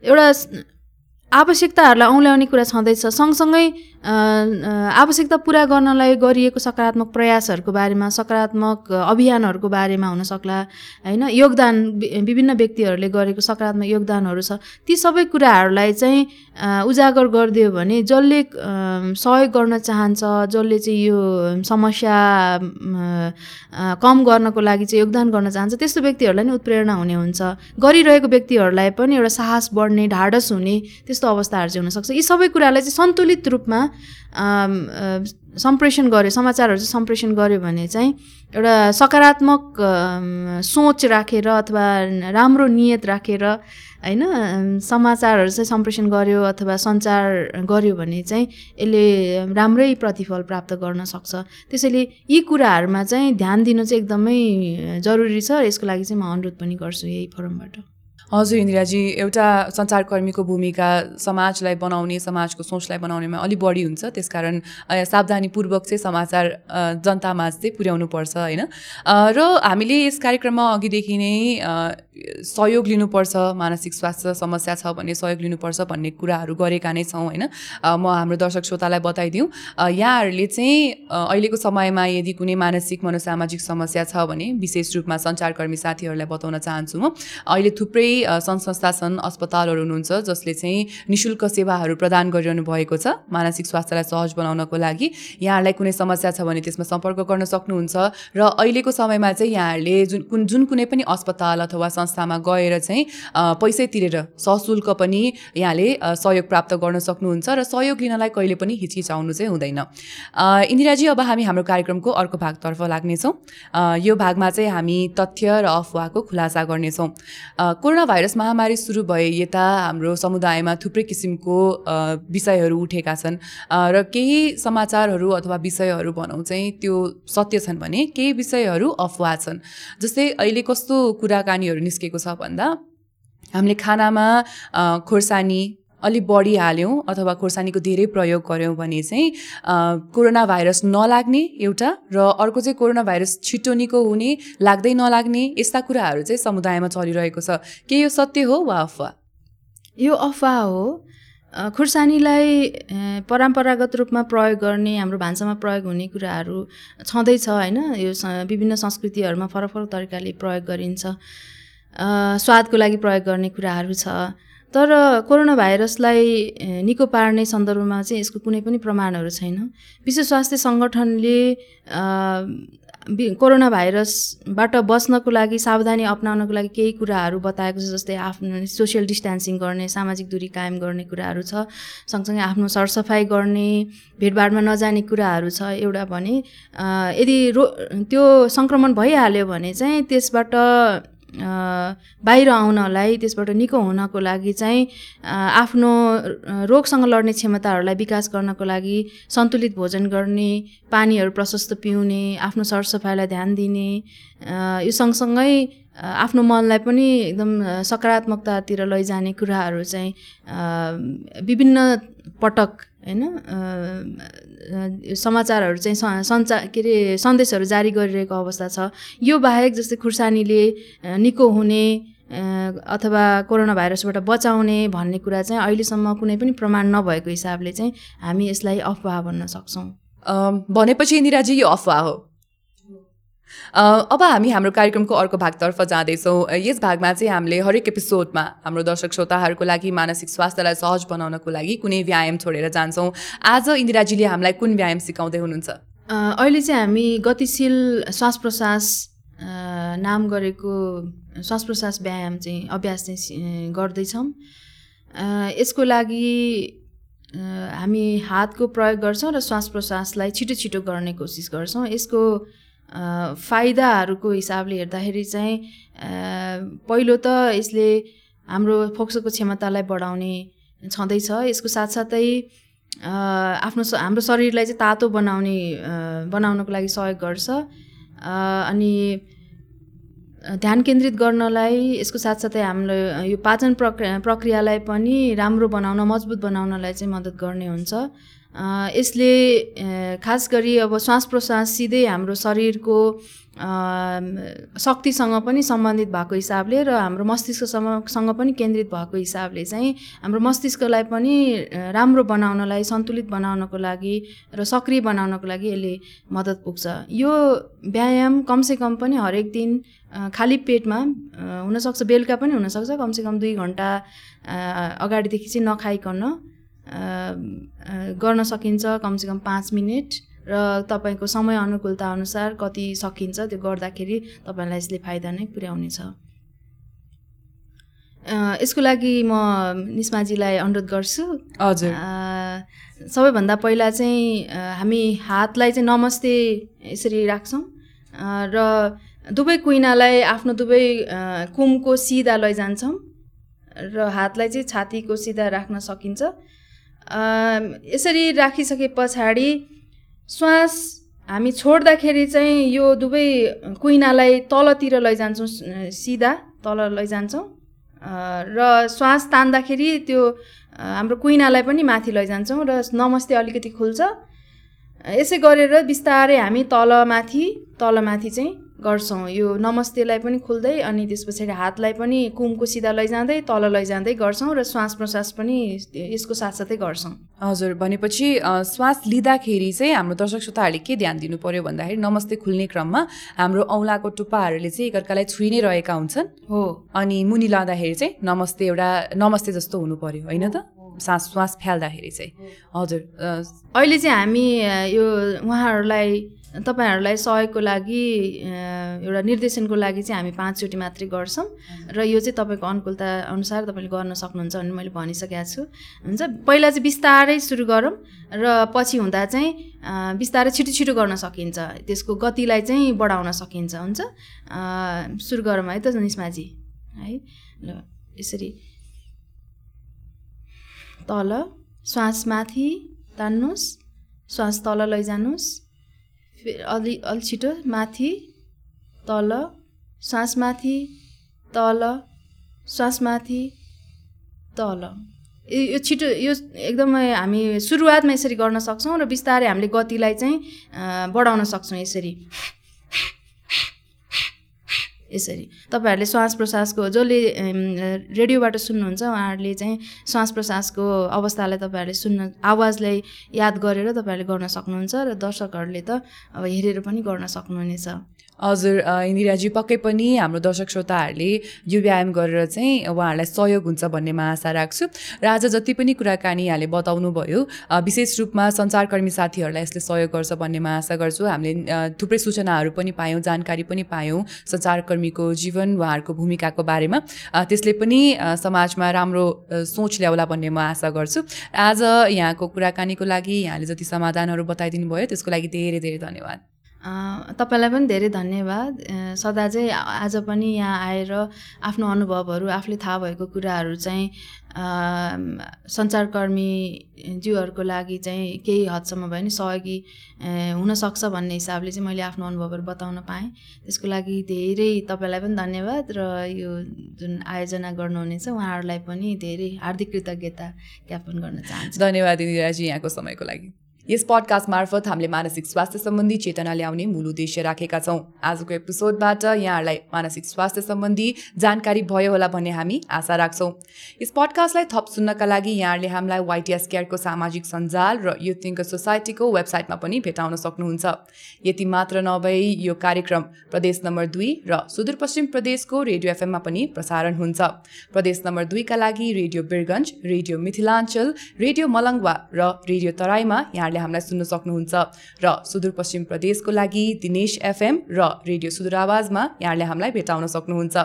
एउटा आवश्यकताहरूलाई औँल्याउने कुरा छँदैछ। सँगसँगै आवश्यकता पुरा गर्नलाई गरिएको सकारात्मक प्रयासहरूको बारेमा सकारात्मक अभियानहरूको बारेमा हुन सक्ला होइन? योगदान विभिन्न व्यक्तिहरूले गरेको सकारात्मक योगदानहरू छ ती सबै कुराहरूलाई चाहिँ उजागर गरिदियो भने जसले सहयोग गर्न चाहन्छ जसले चाहिँ यो समस्या कम गर्नको लागि चाहिँ योगदान गर्न चाहन्छ त्यस्तो व्यक्तिहरूलाई नै उत्प्रेरणा हुने हुन्छ। गरिरहेको व्यक्तिहरूलाई पनि एउटा साहस बढ्ने ढाडस हुने त्यस्तो अवस्थाहरू चाहिँ हुनसक्छ। यी सबै कुरालाई चाहिँ सन्तुलित रूपमा सम्प्रेषण गर्यो समाचारहरू चाहिँ सम्प्रेषण गर्यो भने चाहिँ एउटा सकारात्मक सोच राखेर अथवा राम्रो नियत राखेर होइन अम, समाचारहरू चाहिँ सम्प्रेषण गर्यो अथवा सञ्चार गर्यो भने चाहिँ यसले राम्रै प्रतिफल प्राप्त गर्न सक्छ। त्यसैले यी कुराहरूमा चाहिँ ध्यान दिनु चाहिँ एकदमै जरुरी छ यसको लागि चाहिँ म अनुरोध पनि गर्छु यही फोरमबाट। हजुर इन्दिराजी एउटा सञ्चारकर्मीको भूमिका समाजलाई बनाउने समाजको सोचलाई बनाउनेमा अलिक बढी हुन्छ। त्यसकारण सावधानीपूर्वक चाहिँ समाचार अ, जनतामाझ चाहिँ पुर्याउनुपर्छ होइन? अ, र हामीले यस कार्यक्रममा अघिदेखि नै सहयोग लिनुपर्छ मानसिक स्वास्थ्य समस्या छ भने सहयोग लिनुपर्छ भन्ने कुराहरू गरेका नै छौँ होइन? म हाम्रो दर्शक श्रोतालाई बताइदिउँ। यहाँहरूले चाहिँ अहिलेको समयमा यदि कुनै मानसिक मनोसामाजिक समस्या छ भने विशेष रूपमा सञ्चारकर्मी साथीहरूलाई बताउन चाहन्छु म। अहिले थुप्रै सङ्घ संस्था छन् अस्पतालहरू हुनुहुन्छ जसले चाहिँ निशुल्क सेवाहरू प्रदान गरिरहनु भएको छ मानसिक स्वास्थ्यलाई सहज बनाउनको लागि। यहाँहरूलाई कुनै समस्या छ भने त्यसमा सम्पर्क गर्न सक्नुहुन्छ र अहिलेको समयमा चाहिँ यहाँहरूले जुन कुन जुन कुनै पनि अस्पताल अथवा संस्थामा गएर चाहिँ पैसै तिरेर सशुल्क पनि यहाँले सहयोग प्राप्त गर्न सक्नुहुन्छ र सहयोग लिनलाई कहिले पनि हिचकिचाउनु चाहिँ हुँदैन। इन्दिराजी अब हामी हाम्रो कार्यक्रमको अर्को भागतर्फ लाग्नेछौँ। यो भागमा चाहिँ हामी तथ्य र अफवाहको खुलासा गर्नेछौँ। कोरोना भाइरस महामारी सुरु भए यता हाम्रो समुदायमा थुप्रै किसिमको विषयहरू उठेका छन्। र केही समाचारहरू अथवा विषयहरू भनौँ चाहिँ त्यो सत्य छन् भने केही विषयहरू अफवाह छन्। जस्तै अहिले कस्तो कुराकानीहरू निस्केको छ भन्दा हामीले खानामा खोर्सानी अलिक बढी हाल्यौँ अथवा खोर्सानीको धेरै प्रयोग गऱ्यौँ भने चाहिँ कोरोना भाइरस नलाग्ने एउटा र अर्को चाहिँ कोरोना भाइरस छिटो निको हुने लाग्दै नलाग्ने यस्ता कुराहरू चाहिँ समुदायमा चलिरहेको छ। के यो सत्य हो वा अफवाह यो अफवाह हो। खुर्सानीलाई परम्परागत रूपमा प्रयोग गर्ने हाम्रो भान्सामा प्रयोग हुने कुराहरू छँदैछ होइन? यो विभिन्न संस्कृतिहरूमा फरक फरक तरिकाले प्रयोग गरिन्छ। स्वादको लागि प्रयोग गर्ने कुराहरू छ। तर कोरोना भाइरसलाई निको पार्ने सन्दर्भमा चाहिँ यसको कुनै पनि प्रमाणहरू छैन। विश्व स्वास्थ्य सङ्गठनले कोरोना भाइरसबाट बच्नको लागि सावधानी अप्नाउनको लागि केही कुराहरू बताएको छ जस्तै आफ्नो सोसियल डिस्टेन्सिङ गर्ने सामाजिक दूरी कायम गर्ने कुराहरू छ सँगसँगै आफ्नो सरसफाइ गर्ने भिडभाडमा नजाने कुराहरू छ एउटा भने यदि रो त्यो सङ्क्रमण भइहाल्यो भने चाहिँ त्यसबाट बाहिर आउनलाई त्यसबाट निको हुनको लागि चाहिँ आफ्नो रोगसँग लड्ने क्षमताहरूलाई विकास गर्नको लागि सन्तुलित भोजन गर्ने पानीहरू प्रशस्त पिउने आफ्नो सरसफाइलाई ध्यान दिने यो सँगसँगै आफ्नो मनलाई पनि एकदम सकारात्मकतातिर लैजाने कुराहरू चाहिँ विभिन्न पटक होइन? समाचारहरू चाहिँ सञ्चार के अरे सन्देशहरू जारी गरिरहेको अवस्था छ। यो बाहेक जस्तै खुर्सानीले निको हुने अथवा कोरोना भाइरसबाट बचाउने भन्ने कुरा चाहिँ अहिलेसम्म कुनै पनि प्रमाण नभएको हिसाबले चाहिँ हामी यसलाई अफवाह भन्न सक्छौँ। भनेपछि इन्दिराजी यो अफवाह हो। अब हामी हाम्रो कार्यक्रमको अर्को भागतर्फ जाँदैछौँ। यस भागमा चाहिँ हामीले हरेक एपिसोडमा हाम्रो दर्शक श्रोताहरूको लागि मानसिक स्वास्थ्यलाई सहज बनाउनको लागि कुनै व्यायाम छोडेर जान्छौँ। आज इन्दिराजीले हामीलाई कुन व्यायाम सिकाउँदै हुनुहुन्छ? अहिले चाहिँ हामी गतिशील श्वास प्रश्वास नाम गरेको श्वास प्रश्वास व्यायाम चाहिँ अभ्यास चाहिँ गर्दैछौँ। यसको लागि हामी हातको प्रयोग गर्छौँ र श्वास प्रश्वासलाई छिटो छिटो गर्ने कोसिस गर्छौँ। यसको फाइदाहरूको हिसाबले हेर्दाखेरि चाहिँ पहिलो त यसले हाम्रो फोक्सोको क्षमतालाई बढाउने छँदैछ। यसको साथसाथै आफ्नो हाम्रो शरीरलाई चाहिँ तातो बनाउने बनाउनको लागि सहयोग गर्छ। अनि ध्यान केन्द्रित गर्नलाई यसको साथसाथै हाम्रो यो पाचन प्रक्रिया प्रक्रियालाई पनि राम्रो बनाउन मजबुत बनाउनलाई चाहिँ मद्दत गर्ने हुन्छ। यसले खास गरी अब श्वास प्रश्वास सिधै हाम्रो शरीरको शक्तिसँग पनि सम्बन्धित भएको हिसाबले र हाम्रो मस्तिष्कसँग सँग पनि केन्द्रित भएको हिसाबले चाहिँ हाम्रो मस्तिष्कलाई पनि राम्रो बनाउनलाई सन्तुलित बनाउनको लागि र सक्रिय बनाउनको लागि यसले मद्दत पुग्छ। यो व्यायाम कमसेकम पनि हरेक दिन खाली पेटमा हुनसक्छ बेलुका पनि हुनसक्छ कमसेकम दुई घन्टा अगाडिदेखि चाहिँ नखाइकन गर्न सकिन्छ कमसेकम पाँच मिनट र तपाईँको समय अनुकूलता अनुसार कति सकिन्छ त्यो गर्दाखेरि तपाईँलाई यसले फाइदा नै पुर्याउनेछ। यसको लागि म निस्माजीलाई अनुरोध गर्छु। हजुर। सबैभन्दा पहिला चाहिँ हामी हातलाई चाहिँ नमस्ते यसरी राख्छौँ। र दुवै कुइनालाई आफ्नो दुवै कुमको सिधा लैजान्छौँ। र हातलाई चाहिँ छातीको सिधा राख्न सकिन्छ। यसरी राखिसके पछाडि श्वास हामी छोड्दाखेरि चाहिँ यो दुवै कुइनालाई तलतिर लैजान्छौँ सिधा तल लैजान्छौँ। र श्वास तान्दाखेरि त्यो हाम्रो कुइनालाई पनि माथि लैजान्छौँ र नमस्ते अलिकति खुल्छ। यसै गरेर बिस्तारै हामी तलमाथि तलमाथि चाहिँ गर्छौँ। यो नमस्तेलाई पनि खुल्दै अनि त्यस पछाडि हातलाई पनि कुमको सिधा लैजाँदै तल लैजाँदै गर्छौँ र श्वास प्रश्वास पनि यसको साथसाथै गर्छौँ। हजुर भनेपछि श्वास लिँदाखेरि चाहिँ हाम्रो दर्शक श्रोताहरूले के ध्यान दिनु पर्यो भन्दाखेरि नमस्ते खुल्ने क्रममा हाम्रो औँलाको टुप्पाहरूले चाहिँ एकअर्कालाई छोइ नै रहेका हुन्छन्। हो। अनि मुनि लाँदाखेरि चाहिँ नमस्ते एउटा नमस्ते जस्तो हुनु पर्यो होइन त? सास श्वास फ्याल्दाखेरि चाहिँ। हजुर अहिले चाहिँ हामी यो उहाँहरूलाई तपाईँहरूलाई सहयोगको लागि एउटा निर्देशनको लागि चाहिँ हामी पाँचचोटि मात्रै गर्छौँ। र यो चाहिँ तपाईँको अनुकूलता अनुसार तपाईँले गर्न सक्नुहुन्छ भन्ने मैले भनिसकेको छु। हुन्छ पहिला चाहिँ बिस्तारै सुरु गरौँ र पछि हुँदा चाहिँ बिस्तारै छिटो छिटो गर्न सकिन्छ। त्यसको गतिलाई चाहिँ बढाउन सकिन्छ। हुन्छ? सुरु गरौँ है त निस्माजी है ल यसरी। तल श्वास माथि तान्नुहोस् श्वास तल लैजानुहोस् अलि अलि छिटो माथि तल श्वास माथि तल श्वास माथि तल यो छिटो यो एकदमै हामी सुरुवातमा यसरी गर्न सक्छौँ र बिस्तारै हामीले गतिलाई चाहिँ बढाउन सक्छौँ यसरी। यसरी। तपाईँहरूले श्वास प्रश्वासको जसले रेडियोबाट सुन्नुहुन्छ उहाँहरूले चाहिँ श्वास प्रश्वासको अवस्थालाई तपाईँहरूले सुन्न आवाजलाई याद गरेर तपाईँहरूले गर्न सक्नुहुन्छ र दर्शकहरूले त अब हेरेर पनि गर्न सक्नुहुनेछ। हजुर इन्दिराजी पक्कै पनि हाम्रो दर्शक श्रोताहरूले यो व्यायाम गरेर चाहिँ उहाँहरूलाई सहयोग हुन्छ भन्नेमा आशा राख्छु। र आज जति पनि कुराकानी यहाँले बताउनु भयो अ, विशेष रूपमा सञ्चारकर्मी साथीहरूलाई यसले सहयोग गर्छ भन्नेमा आशा गर्छु। हामीले थुप्रै सूचनाहरू पनि पायौँ जानकारी पनि पायौँ सञ्चारकर्मीको जीवन उहाँहरूको भूमिकाको बारेमा। त्यसले पनि समाजमा राम्रो सोच ल्याउला भन्ने म आशा गर्छु। आज यहाँको कुराकानीको लागि यहाँले जति समाधानहरू बताइदिनु भयो त्यसको लागि धेरै धेरै धन्यवाद। तपाईँलाई पनि धेरै धन्यवाद। सदा चाहिँ आज पनि यहाँ आएर आफ्नो अनुभवहरू आफूले थाहा भएको कुराहरू चाहिँ अ, सञ्चारकर्मी ज्यूहरूको लागि चाहिँ केही हदसम्म भए पनि सहयोगी हुनसक्छ भन्ने हिसाबले चाहिँ मैले आफ्नो अनुभवहरू बताउन पाएँ। त्यसको लागि धेरै तपाईँलाई पनि धन्यवाद र यो जुन आयोजना गर्नुहुनेछ उहाँहरूलाई पनि धेरै हार्दिक कृतज्ञता ज्ञापन गर्न चाहन्छु। धन्यवाद इन्दिराजी यहाँको समयको लागि। यस पडकास्ट मार्फत हामीले मानसिक स्वास्थ्य सम्बन्धी चेतना ल्याउने मूल उद्देश्य राखेका छौँ। आजको एपिसोडबाट यहाँहरूलाई मानसिक स्वास्थ्य सम्बन्धी जानकारी भयो होला भन्ने हामी आशा राख्छौँ। यस पडकास्टलाई थप सुन्नका लागि यहाँहरूले हामीलाई वाइटिएस केयरको सामाजिक सञ्जाल र युथ थिङ्कर सोसाइटीको वेबसाइटमा पनि भेटाउन सक्नुहुन्छ। यति मात्र नभई यो कार्यक्रम प्रदेश नम्बर दुई र सुदूरपश्चिम प्रदेशको रेडियो एफएममा पनि प्रसारण हुन्छ। प्रदेश नम्बर दुईका लागि radio Birgunj radio Mithilanchal radio Malangwa र रेडियो तराईमा यहाँहरूले हामीलाई सुन्न सक्नुहुन्छ र सुदूरपश्चिम प्रदेशको लागि दिनेश एफएम र रेडियो सुदूर आवाजमा यहाँहरूले हामीलाई भेटाउन सक्नुहुन्छ।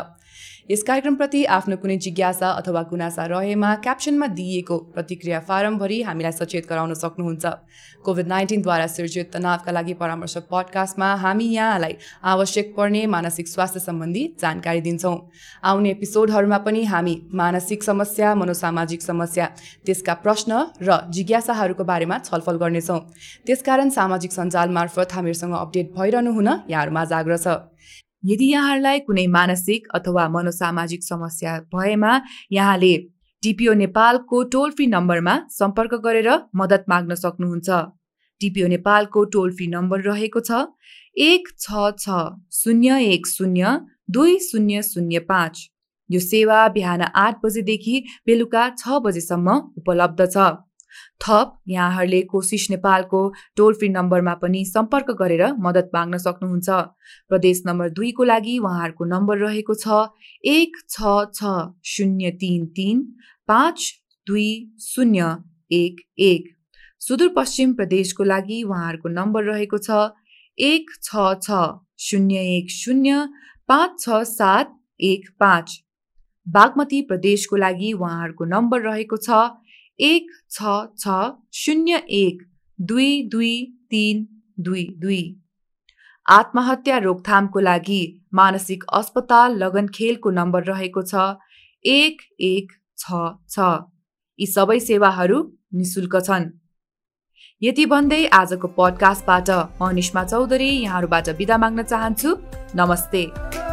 यस कार्यक्रमप्रति आफ्नो कुनै जिज्ञासा अथवा गुनासा रहेमा क्याप्सनमा दिइएको प्रतिक्रिया फारमभरि हामीलाई सचेत गराउन सक्नुहुन्छ। कोभिड नाइन्टिनद्वारा सिर्जित तनावका लागि परामर्श पडकास्टमा हामी यहाँलाई आवश्यक पर्ने मानसिक स्वास्थ्य सम्बन्धी जानकारी दिन्छौँ। आउने एपिसोडहरूमा पनि हामी मानसिक समस्या मनोसामाजिक समस्या त्यसका प्रश्न र जिज्ञासाहरूको बारेमा छलफल गर्नेछौँ। त्यसकारण सामाजिक सञ्जाल मार्फत हामीहरूसँग अपडेट भइरहनु हुन यहाँहरूमा आग्रह छ। यदि यहाँहरूलाई कुनै मानसिक अथवा मनोसामाजिक समस्या भएमा यहाँले टिपिओ नेपालको टोल फ्री नम्बरमा सम्पर्क गरेर मद्दत माग्न सक्नुहुन्छ। टिपिओ नेपालको टोल फ्री नम्बर रहेको छ एक छ छ शून्य एक शून्य दुई शून्य शून्य पाँच। यो सेवा बिहान आठ बजेदेखि बेलुका छ बजेसम्म उपलब्ध छ। थप यहाँहरूले कोसिस नेपालको टोल फ्री नम्बरमा पनि सम्पर्क गरेर मद्दत माग्न सक्नुहुन्छ। प्रदेश नम्बर दुईको लागि उहाँहरूको नम्बर रहेको छ एक छ छ शून्य तिन तिन पाँच दुई शून्य एक एक। सुदूरपश्चिम प्रदेशको लागि उहाँहरूको नम्बर रहेको छ एक छ छ शून्य एक शून्य पाँच छ सात एक पाँच। बागमती प्रदेशको लागि उहाँहरूको नम्बर रहेको छ एक छ छ शून्य एक दुई दुई तिन दुई दुई। आत्महत्या रोकथामको लागि मानसिक अस्पताल लगनखेलको नम्बर रहेको छ। एक एक छ छ। यी सबै सेवाहरू निशुल्क छन्। यति भन्दै आजको पडकास्टबाट म निष्मा चौधरी यहाँहरूबाट बिदा माग्न चाहन्छु। नमस्ते।